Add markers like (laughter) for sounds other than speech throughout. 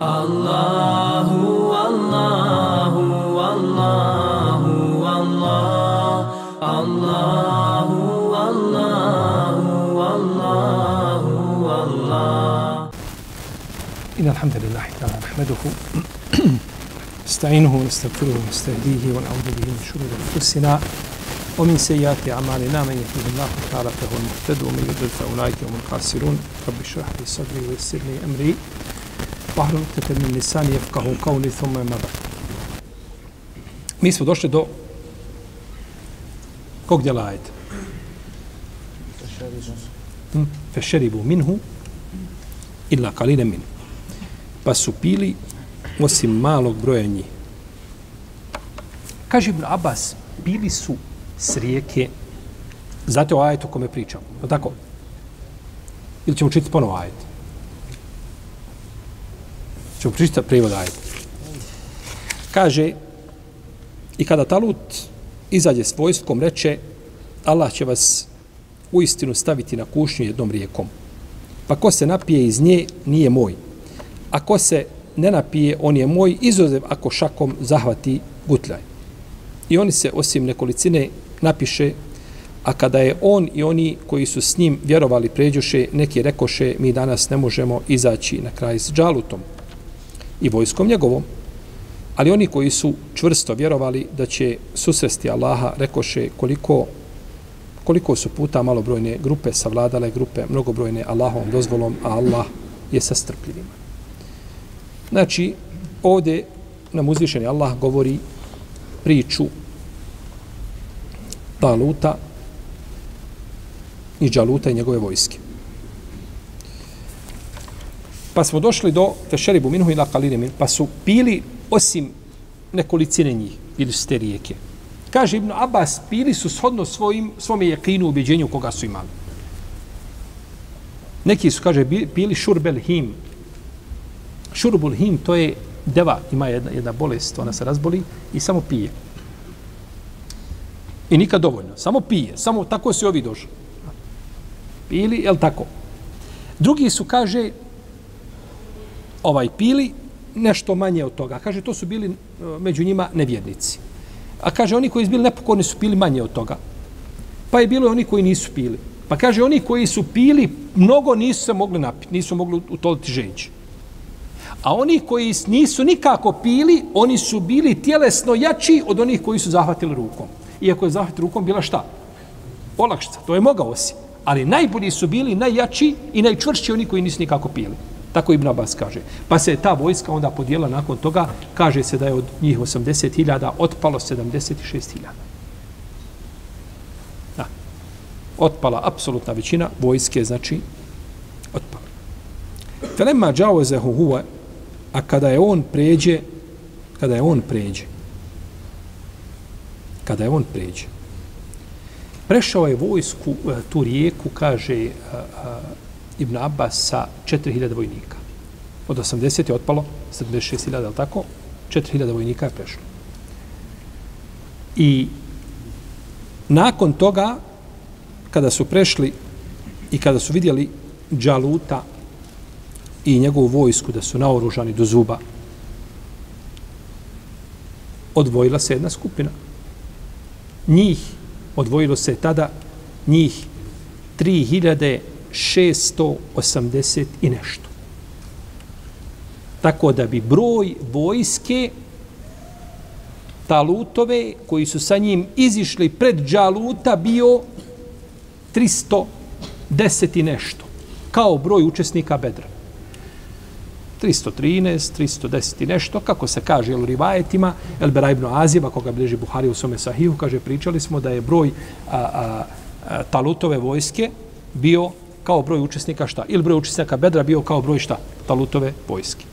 Allahu, Allahu, Allahu, Allah, Allahu, Allahu, Allahu, Allah. إن الحمد لله تعالى نحمده نستعينه ونستغفره ونستهديه ونعوذ به من شرور أنفسنا ومن سيئات أعمالنا. من يهده الله تعالى فهو المهتد ومن يضلل فأولئك هم الخاسرون. رب اشرح لي صدري ويسر لي أمري. Pahrutete min nisan jefkahu kauni thumma mada. Mi smo došli do kog djela ajde? Hmm? Fešeribu minhu illa kalile minhu. Pa su pili osim malog broja njih. Kaže Ibn Abbas, pili su s rijeke, znate o ajetu o kome pričam, tako? Ili ćemo čitati ponovo ajetu? Ćemo pričati prevod ajet. Kaže, i kada Talut izađe s vojskom, reče, Allah će vas u istinu staviti na kušnju jednom rijekom. Pa ko se napije iz nje, nije moj. A ko se ne napije, on je moj, izuzev ako šakom zahvati gutljaj. I oni se, osim nekolicine, napiše, a kada je on i oni koji su s njim vjerovali pređuše, neki rekoše, mi danas ne možemo izaći na kraj s džalutom i vojskom njegovom. Ali oni koji su čvrsto vjerovali da će susresti Allaha, rekoše koliko koliko su puta malobrojne grupe savladale grupe mnogobrojne Allahovom dozvolom, a Allah je sa strpljivima. Znači, ovdje nam uzvišeni Allah govori priču Taluta i Đaluta i njegove vojske. Pa smo došli do Fešeribu Minhu ila Kalire Min, pa su pili osim nekolicine njih, bili su te rijeke. Kaže Ibn Abbas, pili su shodno svojim, svome jekinu ubeđenju koga su imali. Neki su, kaže, pili šurbel him. Šurbul him, to je deva, ima jedna, jedna bolest, ona se razboli i samo pije. I nikad dovoljno, samo pije, samo tako se ovi došli. Pili, jel tako? Drugi su, kaže, ovaj pili nešto manje od toga. Kaže, to su bili e, među njima nevjernici. A kaže, oni koji su bili nepokorni su pili manje od toga. Pa je bilo oni koji nisu pili. Pa kaže, oni koji su pili, mnogo nisu se mogli napiti, nisu mogli utoliti ženđi. A oni koji nisu nikako pili, oni su bili tjelesno jači od onih koji su zahvatili rukom. Iako je zahvat rukom bila šta? Olakšica, to je mogao si. Ali najbolji su bili najjači i najčvršći oni koji nisu nikako pili. Tako Ibn Abbas kaže. Pa se ta vojska onda podijela nakon toga, kaže se da je od njih 80.000 otpalo 76.000. Da. Otpala apsolutna većina vojske, znači otpala. Felema džaozehu huve, a kada je on pređe, kada je on pređe, kada je on pređe, prešao je vojsku, e, tu rijeku, kaže Ibn Abbas sa 4000 vojnika. Od 80 je otpalo 76.000, ali tako? 4000 vojnika je prešlo. I nakon toga, kada su prešli i kada su vidjeli Đaluta i njegovu vojsku da su naoružani do zuba, odvojila se jedna skupina. Njih, odvojilo se tada, njih 3000 680 i nešto. Tako da bi broj vojske talutove koji su sa njim izišli pred džaluta bio 310 i nešto. Kao broj učesnika bedra. 313, 310 i nešto, kako se kaže u rivajetima, El Bera ibn Aziba, koga bliži Buhari u svome sahihu, kaže, pričali smo da je broj a, a, a, talutove vojske bio kao broj učesnika šta? Ili broj učesnika bedra bio kao broj šta? Talutove vojske.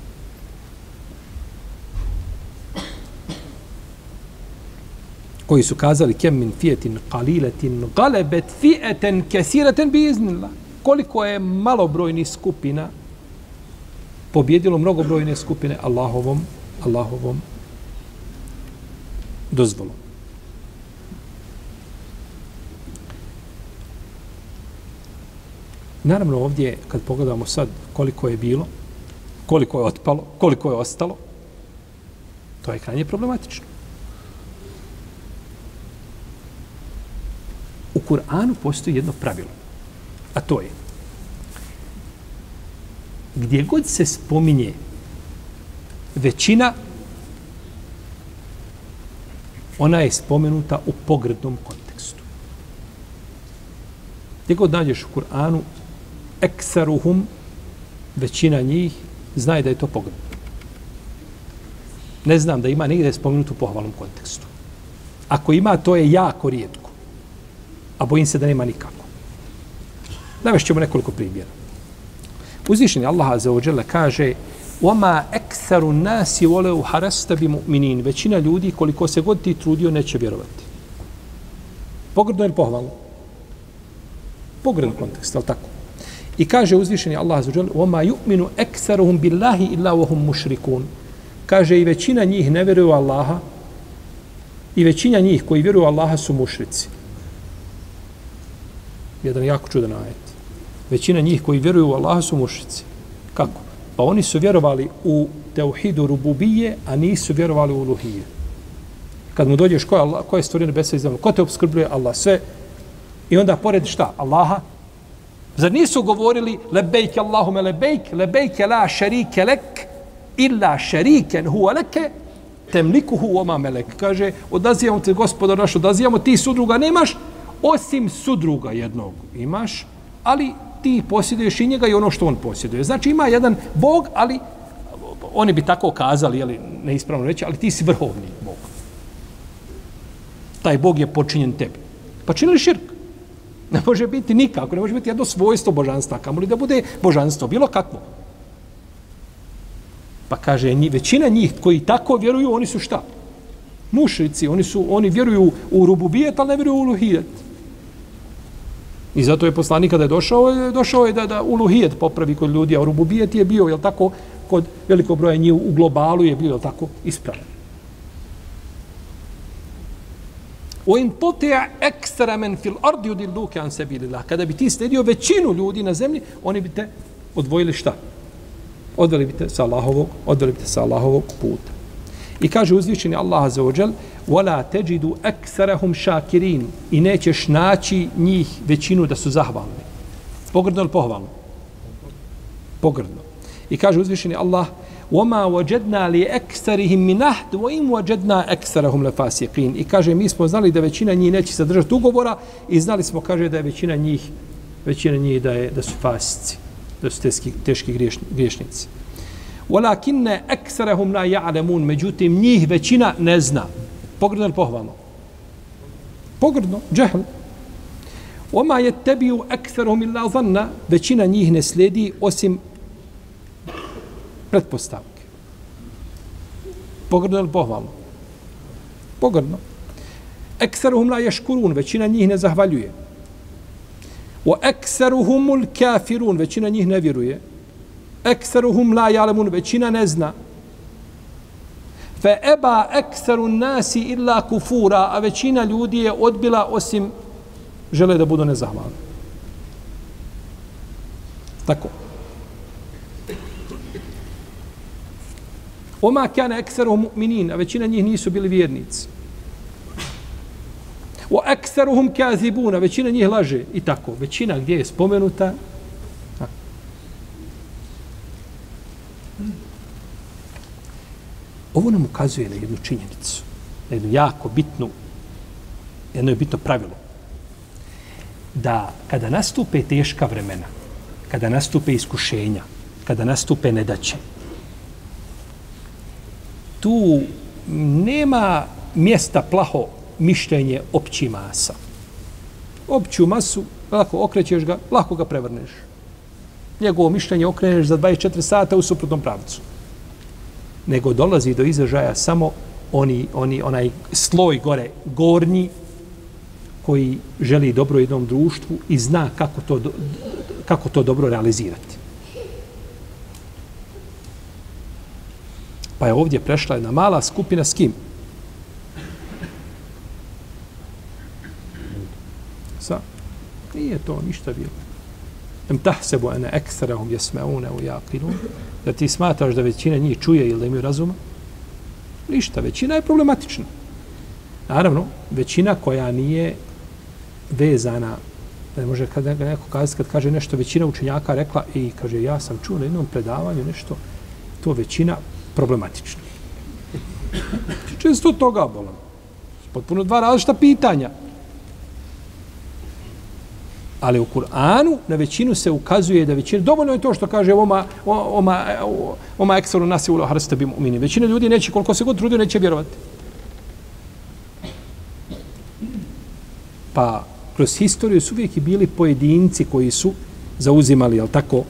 koji su kazali kem min fijetin qaliletin galebet fijeten kesireten bi iznila. Koliko je malobrojni skupina pobjedilo mnogobrojne skupine Allahovom, Allahovom dozvolom. Naravno ovdje, kad pogledamo sad koliko je bilo, koliko je otpalo, koliko je ostalo, to je krajnje problematično. U Kur'anu postoji jedno pravilo, a to je gdje god se spominje većina, ona je spomenuta u pogrednom kontekstu. Gdje god nađeš u Kur'anu, eksaruhum, većina njih, znaje da je to pogredno. Ne znam da ima nigde spomenutu u pohvalnom kontekstu. Ako ima, to je jako rijetko. A bojim se da nema nikako. Navešćemo nekoliko primjera. Uzvišeni Allah Azza wa Jalla kaže وَمَا أَكْثَرُ النَّاسِ وَلَوْ حَرَسْتَ بِمُؤْمِنِينَ Većina ljudi, koliko se god ti trudio, neće vjerovati. Pogrdno je pohvalno. Pogrdno kontekst, ali tako? I kaže uzvišeni Allah azza wa "Oma yu'minu aktharuhum billahi illa wa hum mushrikun." Kaže i većina njih ne vjeruje Allaha i većina njih koji vjeruju Allaha su mušrici. Jedan jako čudan ajet. Većina njih koji vjeruju u Allaha su mušrici. Kako? Pa oni su vjerovali u teuhidu rububije, a nisu vjerovali u uluhije. Kad mu dođeš, ko je, Allah, ko je stvorio nebesa i zemlju? Ko te obskrbljuje? Allah. Sve. I onda pored šta? Allaha Zar nisu govorili lebejk Allahume lebejk, lebejk la šarike lek, illa šariken huwa leke, temlikuhu oma melek. Kaže, odazijamo te gospodar naš, odazijamo ti sudruga nemaš, osim sudruga jednog imaš, ali ti posjeduješ i njega i ono što on posjeduje. Znači ima jedan Bog, ali oni bi tako kazali, jeli, neispravno reći, ali ti si vrhovni Bog. Taj Bog je počinjen tebi. Pa činili širk? Ne može biti nikako, ne može biti jedno svojstvo božanstva, kamoli da bude božanstvo, bilo kakvo. Pa kaže, većina njih koji tako vjeruju, oni su šta? Mušrici, oni su, oni vjeruju u rububijet, ali ne vjeruju u luhijet. I zato je poslanik kada je došao, je došao je da, da uluhijet popravi kod ljudi, a rububijet je bio, je tako, kod velikog broja njih u globalu je bio, tako, ispravan. O in tutia ekstra men fil ardi udilluke an sebilillah. Kada bi ti sledio većinu ljudi na zemlji, oni bi te odvojili šta? Odveli bi te sa Allahovog, odveli bi te sa Allahovog puta. I kaže uzvišeni Allah za ođel, وَلَا تَجِدُ أَكْسَرَهُمْ شَاكِرِينَ I nećeš naći njih većinu da su zahvalni. Pogrdno ili pohvalno? Pogrdno. I kaže uzvišeni Allah, وَمَا وَجَدْنَا لِأَكْسَرِهِمْ مِنْ أَحْدُ وَإِمْ وَجَدْنَا أَكْسَرَهُمْ لَفَاسِقِينَ I kaže, mi smo znali da većina njih neće sadržati ugovora i znali smo, kaže, da je većina njih, većina njih da, je, da su fasici, da su teški, teški griješnici. Walakinne ekserehum la ja'lemun, međutim njih većina ne zna. Pogrdno ili pohvalno? Pogrdno, džehl. Oma je tebiju ekserehum illa zanna, većina njih ne slijedi osim pretpostavke. Pogrdno ili pohvalno? Pogrdno. Ekseruhum la ješkurun, većina njih ne zahvaljuje. O ekseruhumul kafirun, većina njih ne vjeruje ekseruhum la jalemun, većina ne zna. Fe eba ekseru nasi illa kufura, a većina ljudi je odbila osim žele da budu nezahvalni. Tako. Oma kana ekseru mu'minin, a većina njih nisu bili vjernici. O ekseruhum kazibuna, većina njih laže. I tako, većina gdje je spomenuta, Ovo nam ukazuje na jednu činjenicu, na jednu jako bitnu, jedno je bitno pravilo. Da kada nastupe teška vremena, kada nastupe iskušenja, kada nastupe nedaće, tu nema mjesta plaho mišljenje opći masa. Opću masu, lako okrećeš ga, lako ga prevrneš. Njegovo mišljenje okreneš za 24 sata u suprotnom pravcu nego dolazi do izražaja samo oni, oni, onaj sloj gore, gornji, koji želi dobro jednom društvu i zna kako to, kako to dobro realizirati. Pa je ovdje prešla jedna mala skupina s kim? Sa? Nije to ništa bilo. Em tahsebu ene ekserahum jesmeune u jakinu, Da ti smatraš da većina njih čuje ili da imaju razuma? Ništa, većina je problematična. Naravno, većina koja nije vezana ne može kad neko kaže kad kaže nešto većina učenjaka rekla i kaže ja sam čuo na jednom predavanju nešto to većina problematično. Često toga bolam. Potpuno dva različita pitanja. Ali u Kur'anu na većinu se ukazuje da većina, dovoljno je to što kaže oma, oma, oma eksoru nasi ulo harsta bi mu'mini. Većina ljudi neće, koliko se god trudio, neće vjerovati. Pa kroz historiju su uvijek i bili pojedinci koji su zauzimali, jel tako,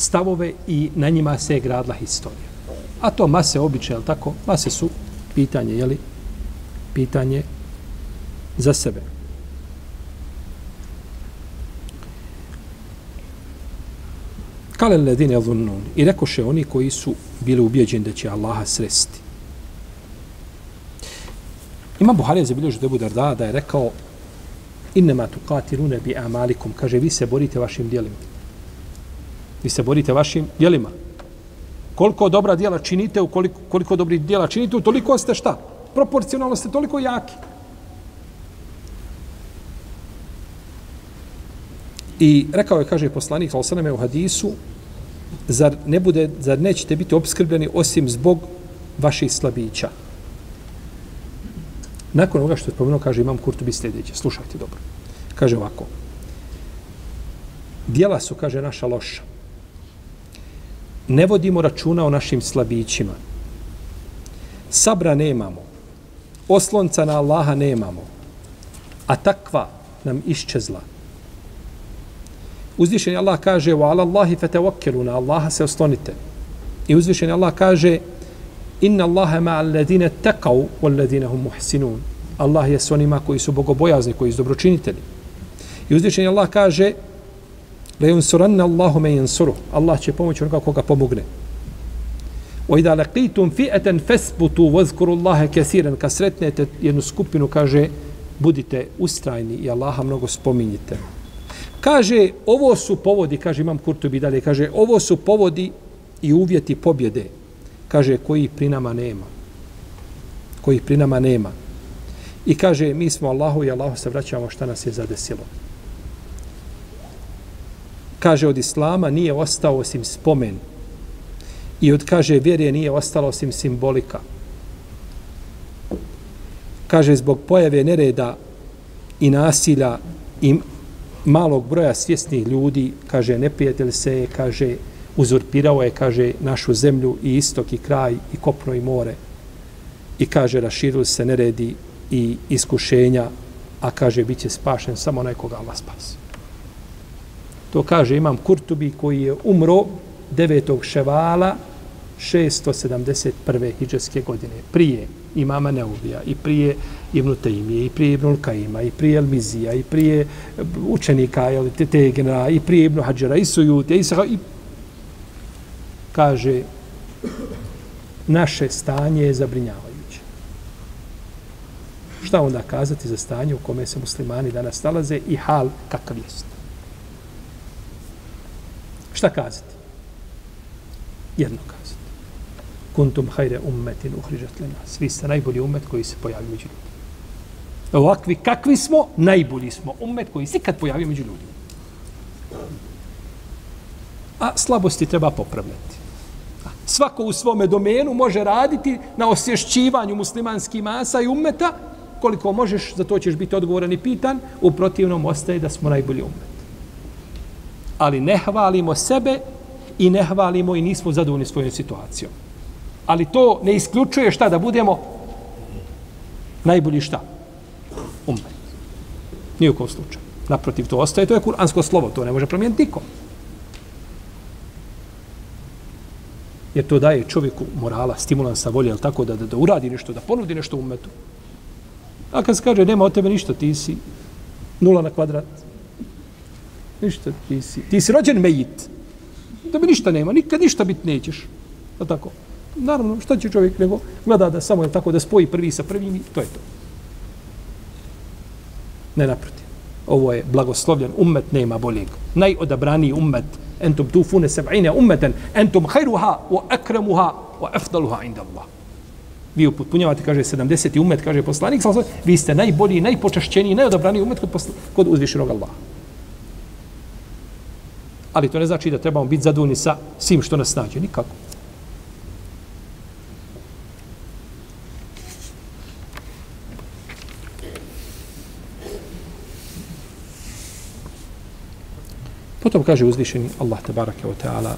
stavove i na njima se je gradla historija. A to mase običaje, jel tako, mase su pitanje, jeli, pitanje za sebe. Kale ledine lunnun. I rekoše oni koji su bili ubijeđeni da će Allaha sresti. Imam Buharija zabilježio Debu Darda da je rekao innema tu bi amalikum. Kaže, vi se borite vašim dijelima. Vi se borite vašim dijelima. Koliko dobra dijela činite, koliko, koliko dobrih dijela činite, toliko ste šta? Proporcionalno ste toliko jaki. I rekao je, kaže poslanik, ali sam u hadisu, zar, ne bude, zar nećete biti obskrbljeni osim zbog vaših slabića? Nakon ovoga što je spomenuo, kaže imam Kurtubi sljedeće. Slušajte dobro. Kaže ovako. Dijela su, kaže, naša loša. Ne vodimo računa o našim slabićima. Sabra nemamo. Oslonca na Allaha nemamo. A takva nam iščezla. Uzvišeni Allah kaže wa ala Allahi fatawakkelu na Allaha se oslonite. I uzvišeni Allah kaže Inna Allahe ma alladine taqaw wal ladina hum muhsinun. Allah je s onima koji su bogobojazni, koji su dobročinitelji. I uzvišeni Allah kaže La yunsuranna Allahu men yansuru. Allah će pomoći onoga koga pomogne. Wa idha laqitum fi'atan fasbutu wazkuru Allaha kaseeran. Kad sretnete jednu skupinu kaže budite ustrajni i Allaha mnogo spominjite. Kaže, ovo su povodi, kaže Imam Kurtubi dalje, kaže, ovo su povodi i uvjeti pobjede kaže, koji pri nama nema. Koji pri nama nema. I kaže, mi smo Allahu i Allahu se vraćamo šta nas je zadesilo. Kaže, od Islama nije ostao osim spomen. I od, kaže, vjere nije ostalo osim simbolika. Kaže, zbog pojave nereda i nasilja i malog broja svjesnih ljudi, kaže, neprijatelj se je, kaže, uzurpirao je, kaže, našu zemlju i istok i kraj i kopno i more. I kaže, raširili se neredi i iskušenja, a kaže, bit će spašen samo onaj koga Allah spasi. To kaže imam Kurtubi koji je umro 9. ševala 671. hiđarske godine. Prije imama Neuvija i prije Ibnu Tejmije i prije Ibnu Kaima i prije Elmizija i prije e, učenika Tegena i prije Ibnu Hadžera i Sujute i, i kaže naše stanje je zabrinjavajuće. Šta onda kazati za stanje u kome se muslimani danas nalaze i hal kakav jest? Šta kazati? Jedno kazati. Kuntum hajre ummetin uhrižat lena. Svi ste najbolji ummet koji se pojavi među ljudima. Ovakvi kakvi smo, najbolji smo ummet koji se kad pojavi među ljudima. A slabosti treba popravljati svako u svome domenu može raditi na osješćivanju muslimanskih masa i ummeta, koliko možeš, za to ćeš biti odgovoran i pitan, u protivnom ostaje da smo najbolji ummet. Ali ne hvalimo sebe i ne hvalimo i nismo zadovoljni svojom situacijom. Ali to ne isključuje šta da budemo najbolji šta? Ummet. Nijekom slučaju. Naprotiv, to ostaje, to je kuransko slovo, to ne može promijeniti nikom. jer to daje čovjeku morala, stimulansa, volje, tako da, da, da uradi nešto, da ponudi nešto u umetu. A kad se kaže, nema od tebe ništa, ti si nula na kvadrat. Ništa, ti si, ti si rođen mejit. Da bi ništa nema, nikad ništa bit nećeš. Da tako. Naravno, što će čovjek nego gleda da samo je tako da spoji prvi sa prvim i to je to. Ne naproti. ovo je blagoslovljen ummet, nema boljeg. Najodabraniji ummet, entum tufune seb'ine ummeten, entum hajruha, wa akramuha, wa afdaluha inda Allah. Vi upotpunjavate, kaže, 70. ummet, kaže poslanik, vi ste najbolji, najpočašćeniji, najodabraniji ummet kod, kod uzvišenog Allaha. Ali to ne znači da trebamo biti zadovoljni sa svim što nas nađe. Nikako. Potom kaže uzvišeni Allah tabaraka wa ta'ala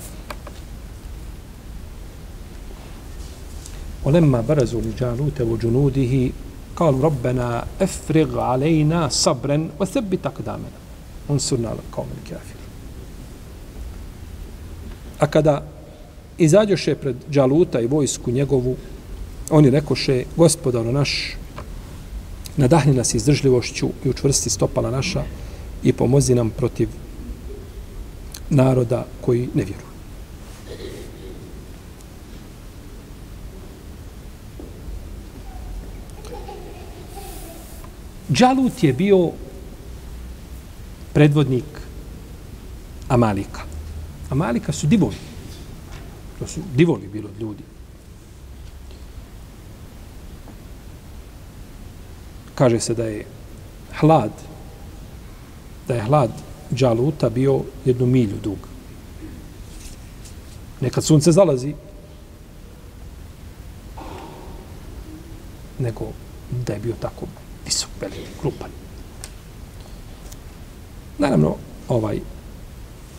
ولما برزوا لجالوت وجنوده قالوا ربنا افرغ علينا صبرا وثبت اقدامنا انصرنا على القوم الكافرين A kada izađoše pred Đaluta i vojsku njegovu, oni rekoše, gospodaro naš, nadahni nas izdržljivošću i učvrsti stopala naša i pomozi nam protiv naroda koji ne vjeruju. Džalut je bio predvodnik Amalika. Amalika su divovi. To su divovi bilo od ljudi. Kaže se da je hlad, da je hlad Đaluta bio jednu milju dug. Nekad sunce zalazi, nego da je bio tako visok, velik, krupan. Naravno, ovaj,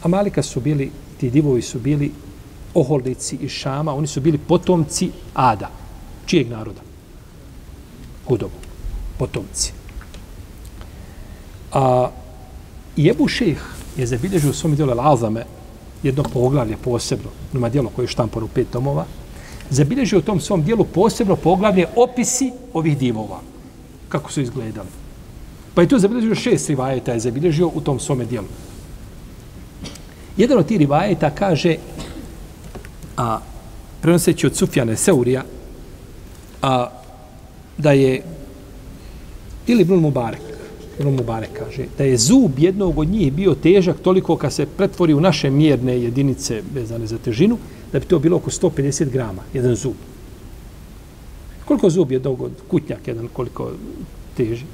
Amalika su bili, ti divovi su bili oholnici iz Šama, oni su bili potomci Ada. Čijeg naroda? Hudovu. Potomci. A Jebu Šejh je zabilježio u svom dijelu Alzame jedno poglavlje posebno, ima dijelo koje je štampano u pet tomova, zabilježio u tom svom dijelu posebno poglavlje opisi ovih divova. Kako su izgledali. Pa je to zabilježio šest rivajeta je zabilježio u tom svome dijelu. Jedan od tih rivajeta kaže, a prenoseći od Sufjane Seurija, a da je ili Brun Mubarek, Brun Mubarek kaže, da je zub jednog od njih bio težak toliko kad se pretvori u naše mjerne jedinice vezane za težinu, da bi to bilo oko 150 grama, jedan zub. Koliko zub je dogod, kutnjak jedan, koliko teži?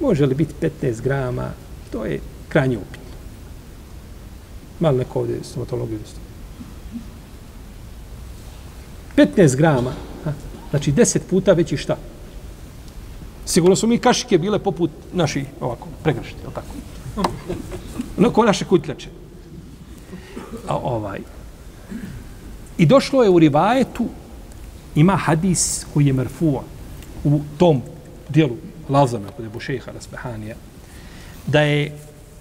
Može li biti 15 grama? To je krajnje upit. Malo neko ovdje stomatologiju isto. 15 grama, ha? znači 10 puta veći šta? Sigurno su mi kašike bile poput naših ovako, pregršti, ili tako? No, ko naše kutljače. A ovaj. I došlo je u rivajetu, ima hadis koji je merfuo u tom dijelu Lazama kod je Bušeha Rasbehanija, da je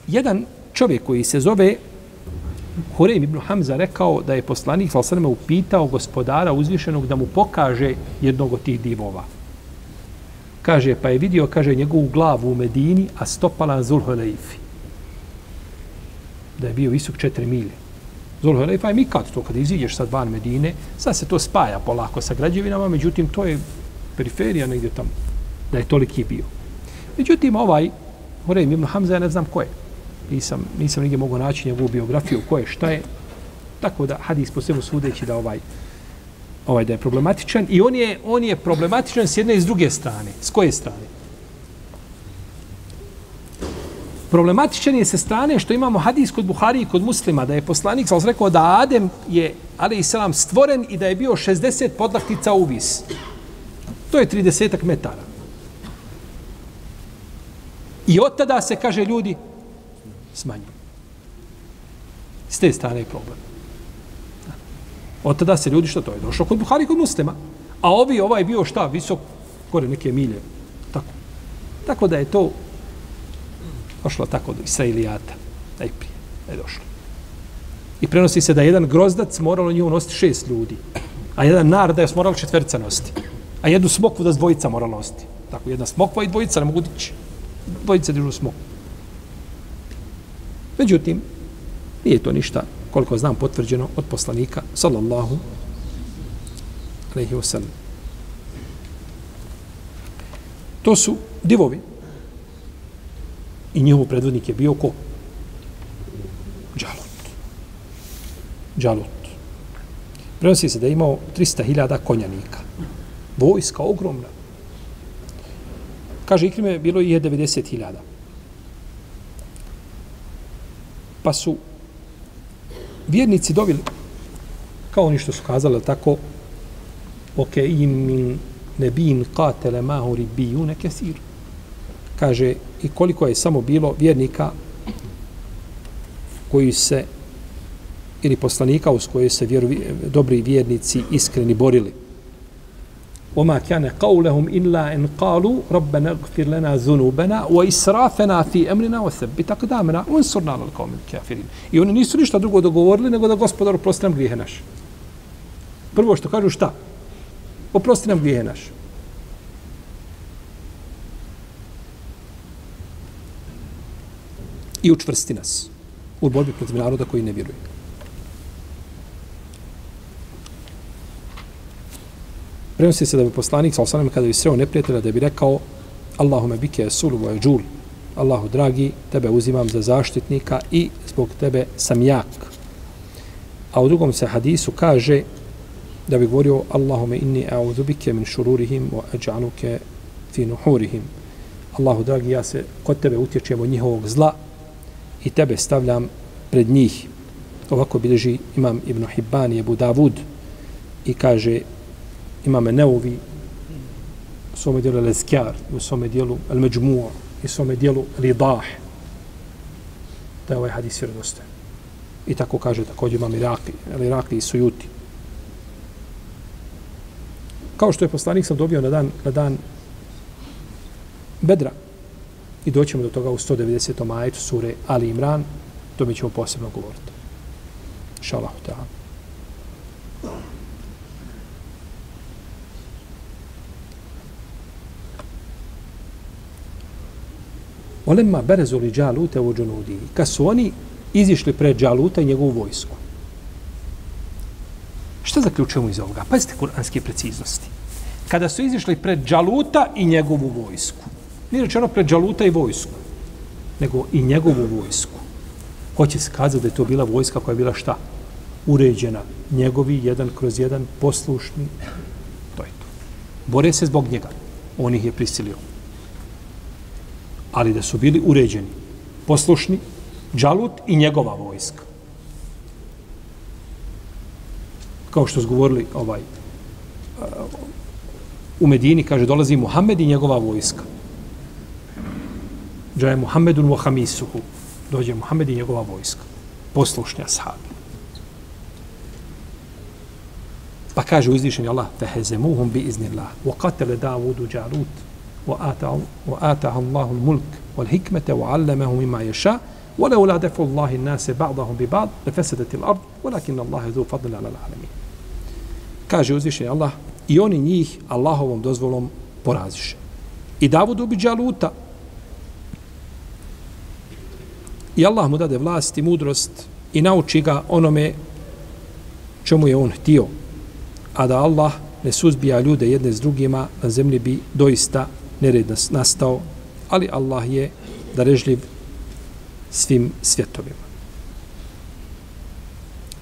jedan čovjek koji se zove Hurem ibn Hamza rekao da je poslanik Salsaname upitao gospodara uzvišenog da mu pokaže jednog od tih divova. Kaže, pa je vidio, kaže, njegovu glavu u Medini, a stopala na Zulhuleifi. Da je bio visok četiri milje. Zulhuleifa je mikat to, kada iziđeš sad van Medine, sad se to spaja polako sa građevinama, međutim, to je periferija negdje tamo, da je toliki bio. Međutim, ovaj, Hurem ibn Hamza, ja ne znam ko je nisam, nisam nigdje mogu naći njegovu biografiju, ko je, šta je. Tako da hadis po svemu sudeći da ovaj ovaj da je problematičan i on je on je problematičan s jedne i s druge strane. S koje strane? Problematičan je sa strane što imamo hadis kod Buhari i kod muslima da je poslanik sa rekao da Adem je ali i selam stvoren i da je bio 60 podlaktica u vis. To je 30 metara. I od tada se kaže ljudi, smanjuje. S te strane je problem. Od tada se ljudi što to je došlo kod Buhari kod muslima. A ovi, ovaj bio šta, visok, gore neke milje. Tako. Tako da je to došlo tako do Israilijata. Najprije da je došlo. I prenosi se da jedan grozdac moralo nju nositi šest ljudi. A jedan nar da je moralo četverca nositi. A jednu smokvu da dvojica moralo nositi. Tako, jedna smokva i dvojica ne mogu dići. Dvojice dižu smokvu. Međutim, nije to ništa, koliko znam, potvrđeno od poslanika, sallallahu alaihi wasallam. To su divovi. I njihov predvodnik je bio ko? Džalut. Džalut. Prenosi se da je imao 300.000 konjanika. Vojska ogromna. Kaže, Ikrime bilo je 90.000. Pa su vjernici dobili, kao oni što su kazali, tako, ok, im min nebin katele mahu ribijune kesir. Kaže, i koliko je samo bilo vjernika koji se ili poslanika uz koje se vjeru, dobri vjernici iskreni borili. وما كان قولهم إلا إن قالوا ربنا اغفر لنا ذنوبنا وإسرافنا في أمرنا وثبت أقدامنا وانصرنا على القوم الكافرين I oni nisu ništa drugo dogovorili nego da gospodar oprosti nam grijehe naše. Prvo što kažu šta? Oprosti nam grijehe naše. I učvrsti nas u borbi protiv naroda koji ne vjeruje. Prenosi se da bi poslanik sa osanem kada bi sreo neprijatelja da bi rekao Allahume bike esulu voje džul Allahu dragi, tebe uzimam za zaštitnika i zbog tebe sam jak. A u drugom se hadisu kaže da bi govorio Allahume inni a'udhu bike min šururihim wa aj'aluke fi nuhurihim. Allahu dragi, ja se kod tebe utječem od njihovog zla i tebe stavljam pred njih. Ovako bilježi imam Ibn Hibban i Abu Davud i kaže imame Neuvi u svome dijelu Lezkjar, u svome dijelu El Međmu'a i u svome dijelu Ridah da je ovaj hadis vjerodostojan. I tako kaže također imam Iraki, El Iraki i Sujuti. Kao što je poslanik sam dobio na dan, na dan Bedra i doćemo do toga u 190. majetu sure Ali Imran, to mi ćemo posebno govoriti. Šalahu ta'ala. Olemma berezuli džalute u džunudi. Kad su oni izišli pred džaluta i njegovu vojsku. Šta zaključujemo iz ovoga? Pazite kuranske preciznosti. Kada su izišli pred džaluta i njegovu vojsku. Nije rečeno pred džaluta i vojsku, nego i njegovu vojsku. Hoće se kazati da je to bila vojska koja je bila šta? Uređena. Njegovi, jedan kroz jedan, poslušni. To je to. Bore se zbog njega. On ih je prisilio ali da su bili uređeni, poslušni, Džalut i njegova vojska. Kao što su govorili ovaj, u Medini, kaže, dolazi Muhammed i njegova vojska. Džaje Muhammedun wa hamisuhu. Dođe Muhammed i njegova vojska. Poslušnja sahabi. Pa kaže uzvišenje Allah, fehezemuhum bi iznillah. Wa qatele Davudu Džalut. وآتاه الله الملك والحكمة وعلمه مما يشاء ولولا دفع الله الناس بعضهم ببعض لفسدت الأرض ولكن الله ذو فضل على العالمين kaže uzviše Allah i oni njih Allahovom dozvolom poraziše. I Davudu bi džaluta. I Allah mu dade vlast i mudrost i nauči ga onome čemu je on htio. A da Allah ne suzbija ljude jedne s drugima, na zemlji bi doista nered nastao, ali Allah je darežljiv svim svjetovima.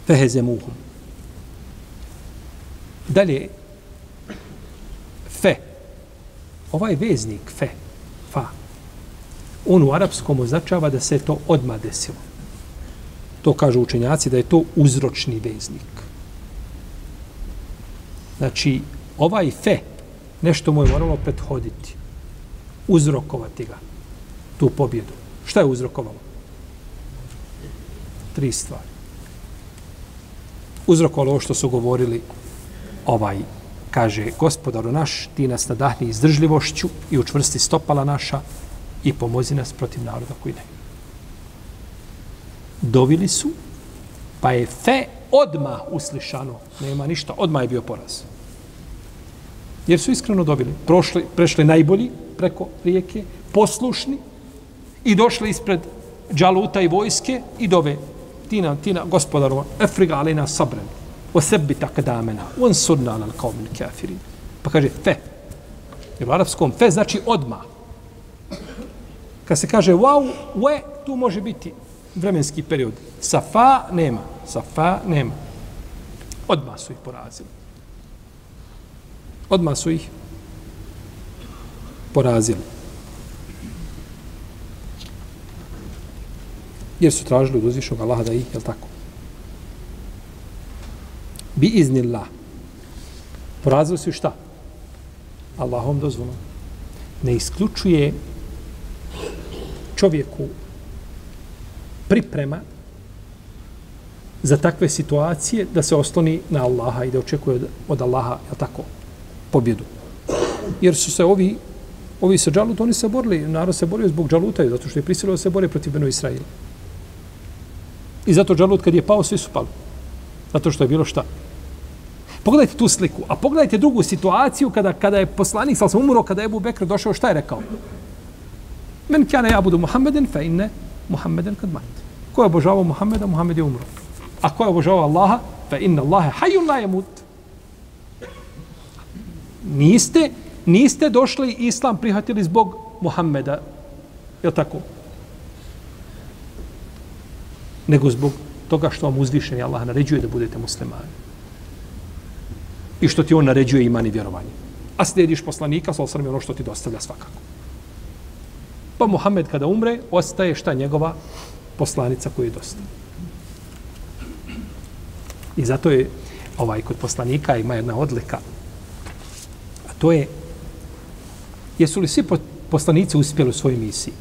Fehezemuhum. Dalje, fe. Ovaj veznik, fe, fa, on u arapskom označava da se to odma desilo. To kažu učenjaci da je to uzročni veznik. Znači, ovaj fe, nešto mu je moralo prethoditi uzrokovati ga, tu pobjedu. Šta je uzrokovalo? Tri stvari. Uzrokovalo ovo što su govorili ovaj, kaže, gospodaru naš, ti nas nadahni izdržljivošću i učvrsti stopala naša i pomozi nas protiv naroda koji ne. Dovili su, pa je fe odma uslišano. Nema ništa, odma je bio poraz. Jer su iskreno dobili. Prošli, prešli najbolji, preko rijeke, poslušni i došli ispred džaluta i vojske i dove tina, tina, gospodarova, efriga alina sabren, o sebi takadamena, on surna al kaumin kafirin. Pa kaže fe. Jer u arapskom fe znači odma. Kad se kaže wow, we, tu može biti vremenski period. Safa nema. Safa nema. Odma su ih porazili. Odma su ih porazili. Jer su tražili od uzvišnog Allaha da ih, jel tako? Bi iznillah. Porazili su šta? Allahom dozvolom. Ne isključuje čovjeku priprema za takve situacije da se osloni na Allaha i da očekuje od, Allaha, je tako, pobjedu. Jer su se ovi, ovi sa Džalut, oni se borili, narod se borio zbog Džaluta, zato što je prisilio da se bore protiv Beno Israila. I zato Džalut kad je pao, svi su pali. Zato što je bilo šta? Pogledajte tu sliku, a pogledajte drugu situaciju kada, kada je poslanik, sal sam umro, kada je Ebu Bekr došao, šta je rekao? Men kjane ja budu Muhammeden, fe inne Muhammeden kad mat. Ko je obožavao Muhammeda, Muhammed je umro. A ko je obožavao Allaha, fe inne Allahe hajun la je mut. Niste, niste došli islam prihvatili zbog Muhammeda. Je tako? Nego zbog toga što vam uzvišeni Allah naređuje da budete muslimani. I što ti on naređuje iman i vjerovanje. A slijediš poslanika, sa osrme ono što ti dostavlja svakako. Pa Muhammed kada umre, ostaje šta njegova poslanica koju je dostavlja. I zato je ovaj kod poslanika ima jedna odlika. A to je jesu li svi poslanici uspjeli u svojoj misiji?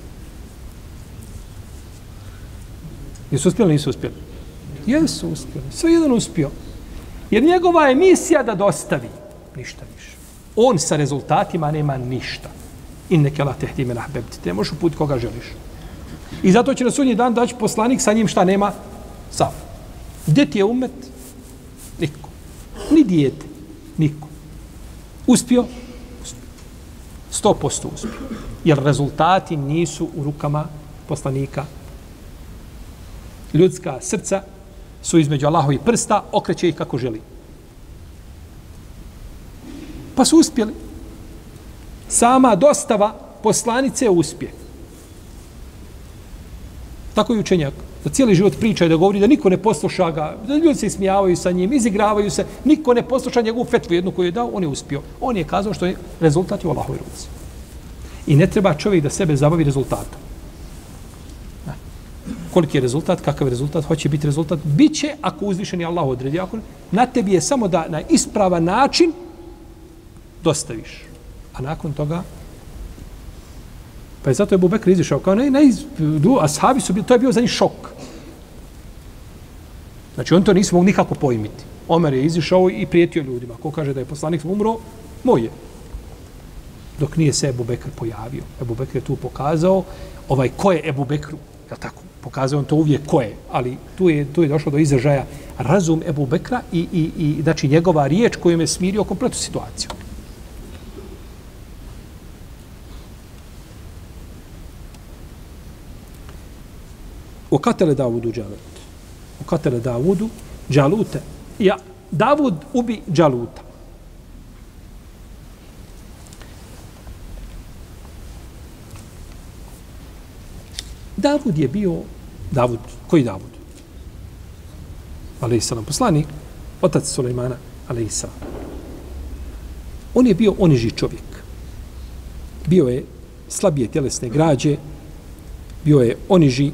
Jesu uspjeli ili nisu uspjeli? Jesu uspjeli. Sve jedan uspio. Jer njegova je misija da dostavi. Ništa više. On sa rezultatima nema ništa. In neke la tehti me nahbebti. Te možeš uput koga želiš. I zato će na sudnji dan daći poslanik sa njim šta nema? Sav. Gdje ti je umet? Niko. Ni dijete. Niko. Uspio? Uspio. Sto posto uspio. Jer rezultati nisu u rukama poslanika. Ljudska srca su između Allahovi prsta, okreće ih kako želi. Pa su uspjeli. Sama dostava poslanice je uspje. Tako je učenjak. Da cijeli život priča i da govori da niko ne posluša ga, da ljudi se ismijavaju sa njim, izigravaju se, niko ne posluša njegovu fetvu jednu koju je dao, on je uspio. On je kazao što je rezultat u Allahovoj ruci. I ne treba čovjek da sebe zabavi rezultatom koliki je rezultat, kakav je rezultat, hoće biti rezultat, bit će ako uzvišeni Allah odredi. Ako na tebi je samo da na ispravan način dostaviš. A nakon toga, pa je zato je Bubekr izišao, kao ne, ne, a sahabi su, to je bio za njih šok. Znači, on to nisu mogli nikako pojmiti. Omer je izišao i prijetio ljudima. Ko kaže da je poslanik umro, moj je. Dok nije se Ebu Bekr pojavio. Ebu Bekr je tu pokazao ovaj ko je Ebu Bekru. Je tako? pokazao on to uvijek ko je, ali tu je, tu je došlo do izražaja razum Ebu Bekra i, i, i znači njegova riječ kojom je smirio kompletu situaciju. U katele Davudu Đalut. U katele Davudu Đalute. Ja, Davud ubi Đaluta. Davud je bio Davud, koji Davud? Ali salam poslanik, otac Sulejmana, ali. On je bio oniži čovjek. Bio je slabije tjelesne građe, bio je oniži,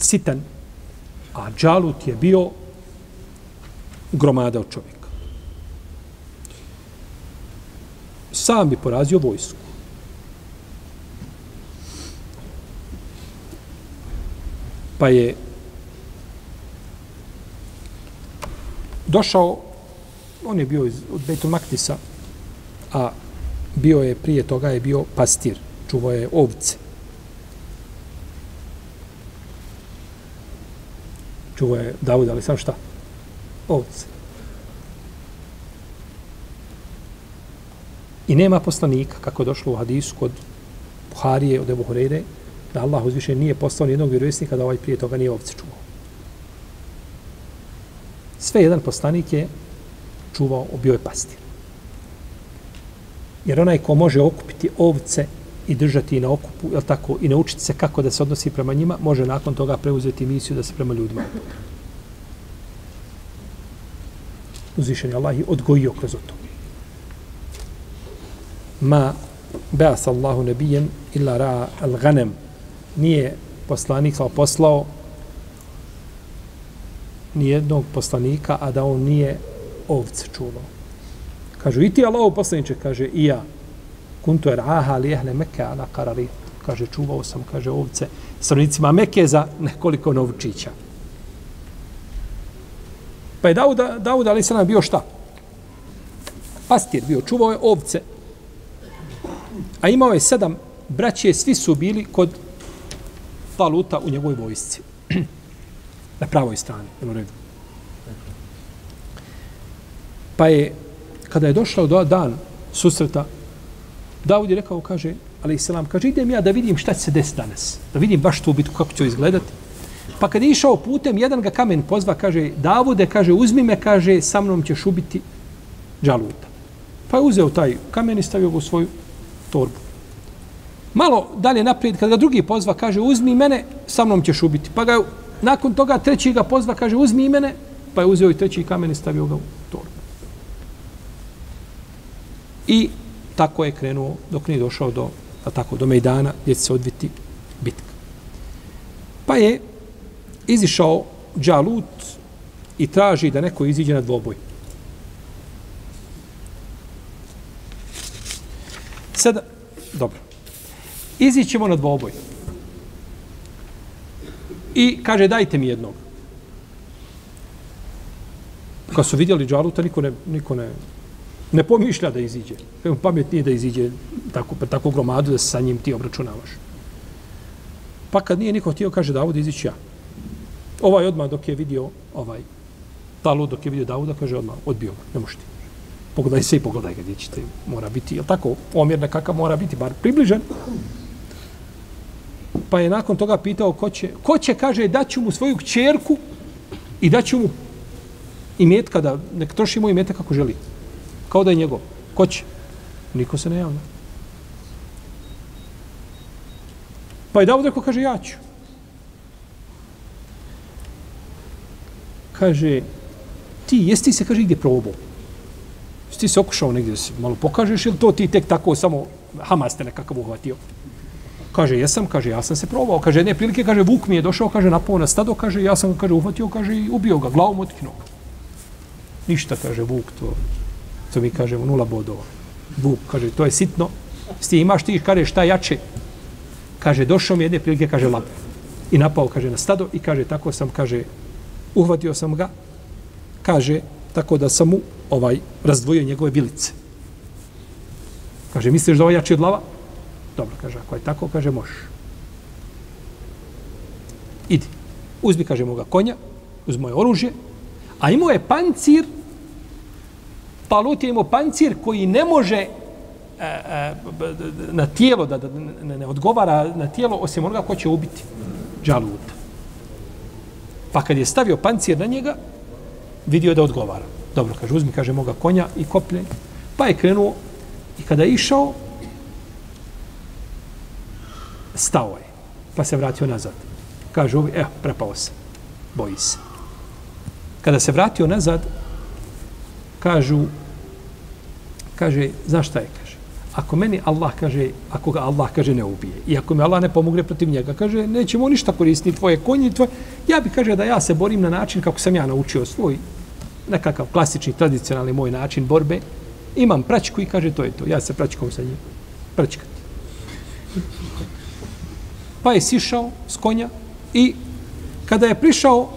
sitan, a Džalut je bio gromada od čovjeka. Sam bi porazio vojsku. pa je došao, on je bio iz, od Bejtul Maktisa, a bio je, prije toga je bio pastir, čuvao je ovce. Čuvao je Davud, ali sam šta? Ovce. I nema poslanika, kako je došlo u hadisu kod Buharije, od Ebu Horeire, da Allah uzviše nije poslao ni jednog vjerovjesnika da ovaj prije toga nije ovce čuvao. Sve jedan poslanik je čuvao, bio je pastir. Jer onaj ko može okupiti ovce i držati na okupu, jel tako, i naučiti se kako da se odnosi prema njima, može nakon toga preuzeti misiju da se prema ljudima. Uzvišen je Allah i odgojio kroz to. Ma ba'as Allahu nebijen illa ra al-ghanem. Nije poslanik kao poslao nijednog poslanika, a da on nije ovce čuvao. Kažu, i ti Allah poslaniče, kaže, i ja. Kuntu er aha li ehle meke ala karari. Kaže, čuvao sam, kaže, ovce stranicima meke za nekoliko novčića. Pa je Dawud, Dawud ali se nam bio šta? Pastir bio, čuvao je ovce. A imao je sedam braće, svi su bili kod Taluta u njegovoj vojsci. (clears throat) Na pravoj strani. U redu. Pa je, kada je došao do dan susreta, Davud je rekao, kaže, ali selam, kaže, idem ja da vidim šta će se desiti danas. Da vidim baš tu bitku, kako će izgledati. Pa kad je išao putem, jedan ga kamen pozva, kaže, Davude, kaže, uzmi me, kaže, sa mnom ćeš ubiti džaluta. Pa je uzeo taj kamen i stavio ga u svoju torbu. Malo dalje naprijed, kad ga drugi pozva, kaže, uzmi mene, sa mnom ćeš ubiti. Pa ga nakon toga treći ga pozva, kaže, uzmi mene, pa je uzeo i treći kamen i stavio ga u torbu. I tako je krenuo dok nije došao do, a tako, do Mejdana gdje se odviti bitka. Pa je izišao Džalut i traži da neko iziđe na dvoboj. Sada, dobro. Izićemo na dvoboj. I kaže, dajte mi jednog. Kad su vidjeli Džaluta, niko ne, niko ne, ne pomišlja da iziđe. Pamet nije da iziđe tako, pa tako gromadu da se sa njim ti obračunavaš. Pa kad nije niko htio, kaže Davud, izići ja. Ovaj odmah dok je vidio ovaj Talu dok je vidio Davuda, kaže odmah, odbio ga, ne možete. Pogledaj se i pogledaj ga, gdje ćete, mora biti, je tako, omjer nekakav mora biti, bar približen. Pa je nakon toga pitao ko će, ko će, kaže, daću mu svoju kćerku i daću mu imetka, da nek trošimo imetak kako želi. Kao da je njegov. Ko će? Niko se ne javlja. Pa je Davud rekao, kaže, ja ću. Kaže, ti, jesti ti se, kaže, gdje probao? Jesi ti se okušao negdje se malo pokažeš ili to ti tek tako samo Hamas te nekakav uhvatio? Kaže, jesam, kaže, ja sam se probao. Kaže, jedne prilike, kaže, Vuk mi je došao, kaže, napao na stado, kaže, ja sam, kaže, uhvatio, kaže, i ubio ga, glavom otknuo. Ništa, kaže, Vuk, to to mi kažemo, nula bodova. Vuk, kaže, to je sitno. Sti imaš ti, kaže, šta jače? Kaže, došao mi jedne prilike, kaže, lap. I napao, kaže, na stado i kaže, tako sam, kaže, uhvatio sam ga, kaže, tako da sam mu ovaj razdvojio njegove bilice. Kaže, misliš da ovo ovaj jači od lava? Dobro, kaže, ako je tako, kaže, možeš. Idi. Uzmi, kaže, moga konja, uz moje oružje, a imao je pancir Pa Talut je imao pancir koji ne može e, e, na tijelo, da, da ne, ne odgovara na tijelo, osim onoga ko će ubiti Džaluta. Pa kad je stavio pancir na njega, vidio da odgovara. Dobro, kaže, uzmi, kaže, moga konja i koplje. Pa je krenuo i kada je išao, stao je. Pa se vratio nazad. Kaže, ovi, eh, prepao se. Boji se. Kada se vratio nazad, kažu, kaže, znaš šta je, kaže, ako meni Allah kaže, ako ga Allah kaže ne ubije, i ako mi Allah ne pomogne protiv njega, kaže, nećemo ništa koristiti tvoje konje, tvoje, ja bih kaže da ja se borim na način kako sam ja naučio svoj, nekakav klasični, tradicionalni moj način borbe, imam pračku i kaže, to je to, ja se pračkom sa njim, pračkati. Pa je sišao s konja i kada je prišao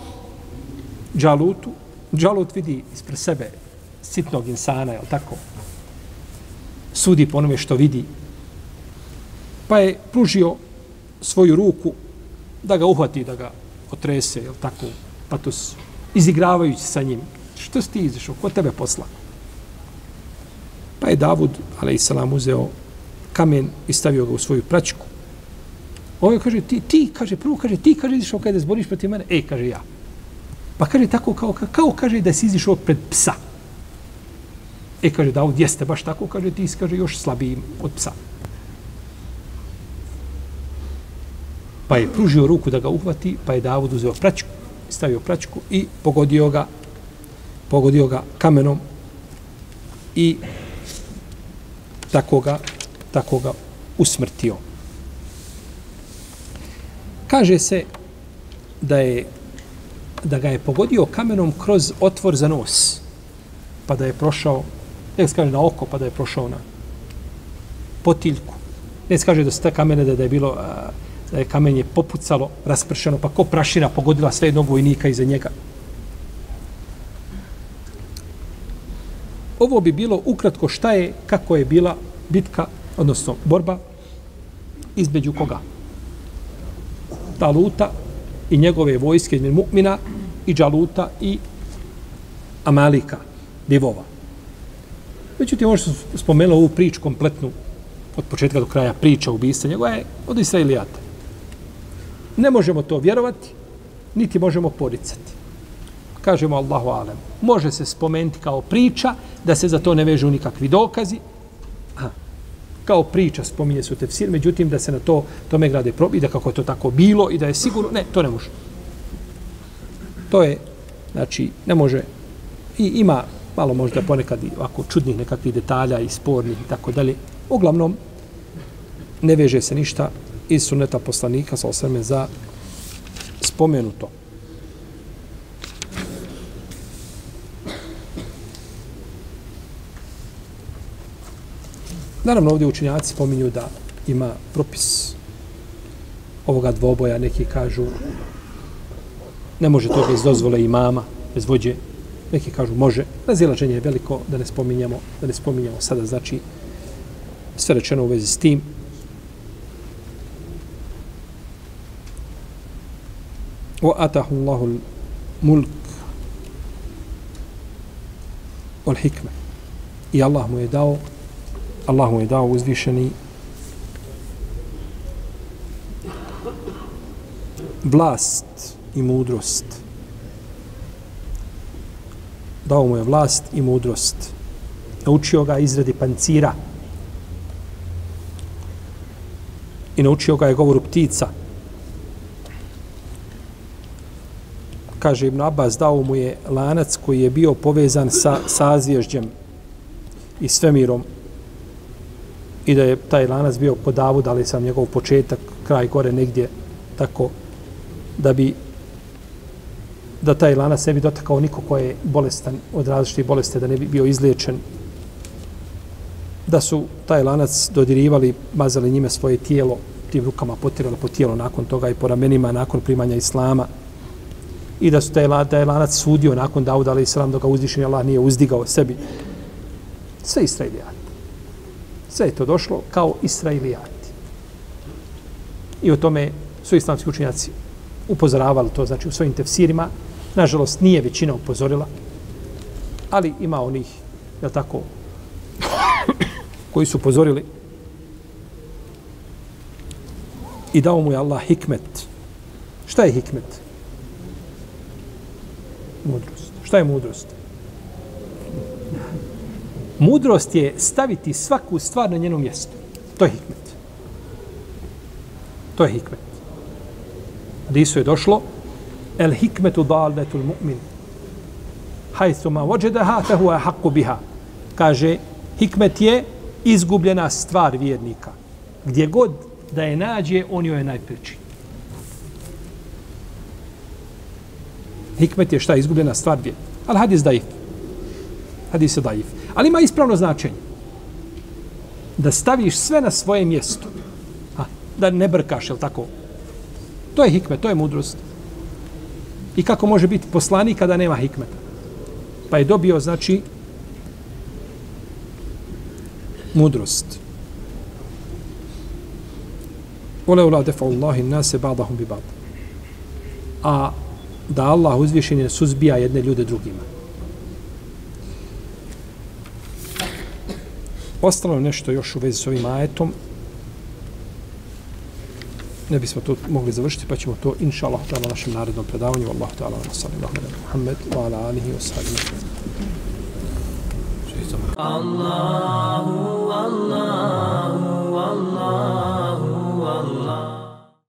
Džalutu, Džalut vidi ispred sebe sitnog insana, je tako? Sudi po onome što vidi. Pa je pružio svoju ruku da ga uhvati, da ga otrese, je tako? Pa to izigravajući sa njim. Što si ti izišao? Ko tebe posla? Pa je Davud, ale i salam, uzeo kamen i stavio ga u svoju pračku. Ovo ovaj kaže, ti, ti, kaže, prvo kaže, ti, kaže, izišao kada zboriš protiv mene. Ej, kaže, ja. Pa kaže, tako kao, kao, kao kaže da si izišao pred psa. E, kaže, Davud, jeste baš tako, kaže, ti kaže, još slabijim od psa. Pa je pružio ruku da ga uhvati, pa je Davud uzeo praćku, stavio praćku i pogodio ga, pogodio ga kamenom i tako ga, tako ga usmrtio. Kaže se da je da ga je pogodio kamenom kroz otvor za nos, pa da je prošao, Nek se kaže na oko, pa da je prošao na potiljku. Nek se kaže da su ta kamene da, da je bilo, da je kamenje popucalo, raspršeno, pa ko prašina pogodila sve jednog vojnika iza njega. Ovo bi bilo ukratko šta je, kako je bila bitka, odnosno borba, između koga? Taluta i njegove vojske, između Mukmina i Đaluta i Amalika, divova. Međutim, možda spomenuo ovu priču kompletnu od početka do kraja priča ubista njegova je od Israilijata. Ne možemo to vjerovati, niti možemo poricati. Kažemo Allahu alem. Može se spomenuti kao priča, da se za to ne vežu nikakvi dokazi. Aha. Kao priča spominje su tefsir, međutim da se na to tome grade probi, da kako je to tako bilo i da je sigurno, ne, to ne može. To je, znači, ne može, i ima malo možda ponekad i ovako čudnih nekakvih detalja i spornih i tako dalje. Uglavnom, ne veže se ništa iz suneta poslanika sa osrme za spomenuto. Naravno, ovdje učinjaci spominju da ima propis ovoga dvoboja. Neki kažu ne može to bez dozvole imama, bez vođe. Neki kažu može. Razilaženje je veliko da ne spominjamo, da ne spominjamo sada. Znači, sve rečeno u vezi s tim. O atahu Allahu mulk ol hikme. I Allah mu je dao Allah mu je dao uzvišeni vlast i mudrost. Dao mu je vlast i mudrost. Naučio ga izradi pancira. I naučio ga je govoru ptica. Kaže Ibn Abbas, dao mu je lanac koji je bio povezan sa sazvježđem i svemirom i da je taj lanac bio kod Davud, ali sam njegov početak, kraj gore negdje, tako da bi da taj lanac ne bi dotakao niko ko je bolestan od različitih bolesti, da ne bi bio izliječen. Da su taj lanac dodirivali, mazali njime svoje tijelo, tim rukama potirali po tijelo nakon toga i po ramenima nakon primanja Islama. I da su taj, taj lanac sudio nakon Dauda, ali Islam, da ga uzdišen Allah nije uzdigao sebi. Sve Israilijati. Sve je to došlo kao Israilijati. I o tome su islamski učenjaci upozoravali to, znači u svojim tefsirima. Nažalost, nije većina upozorila, ali ima onih, je tako, koji su upozorili i dao mu je Allah hikmet. Šta je hikmet? Mudrost. Šta je mudrost? Mudrost je staviti svaku stvar na njeno mjesto. To je hikmet. To je hikmet. Hadisu je došlo el hikmetu dalnetul mu'min hajthu ma vođedaha fehu je biha. Kaže, hikmet je izgubljena stvar vjernika. Gdje god da je nađe, on joj je najpreći. Hikmet je šta? Izgubljena stvar vjernika. Ali hadis daif. Hadis je daif. Ali ima ispravno značenje. Da staviš sve na svoje mjesto. Ha, da ne brkaš, jel tako? To je hikmet, to je mudrost. I kako može biti poslanik kada nema hikmeta? Pa je dobio, znači, mudrost. Ole ula defa Allahi nase ba'dahum bi ba'd. A da Allah uzvišenje suzbija jedne ljude drugima. Ostalo nešto još u vezi s ovim ajetom. Ne bismo to mogli završiti, pa ćemo to, inša Allah, na našem narednom predavanju. Allahu ta'ala, wa sallam, Muhammed, wa ala alihi wa sallim. Allahu, Allahu, Allahu.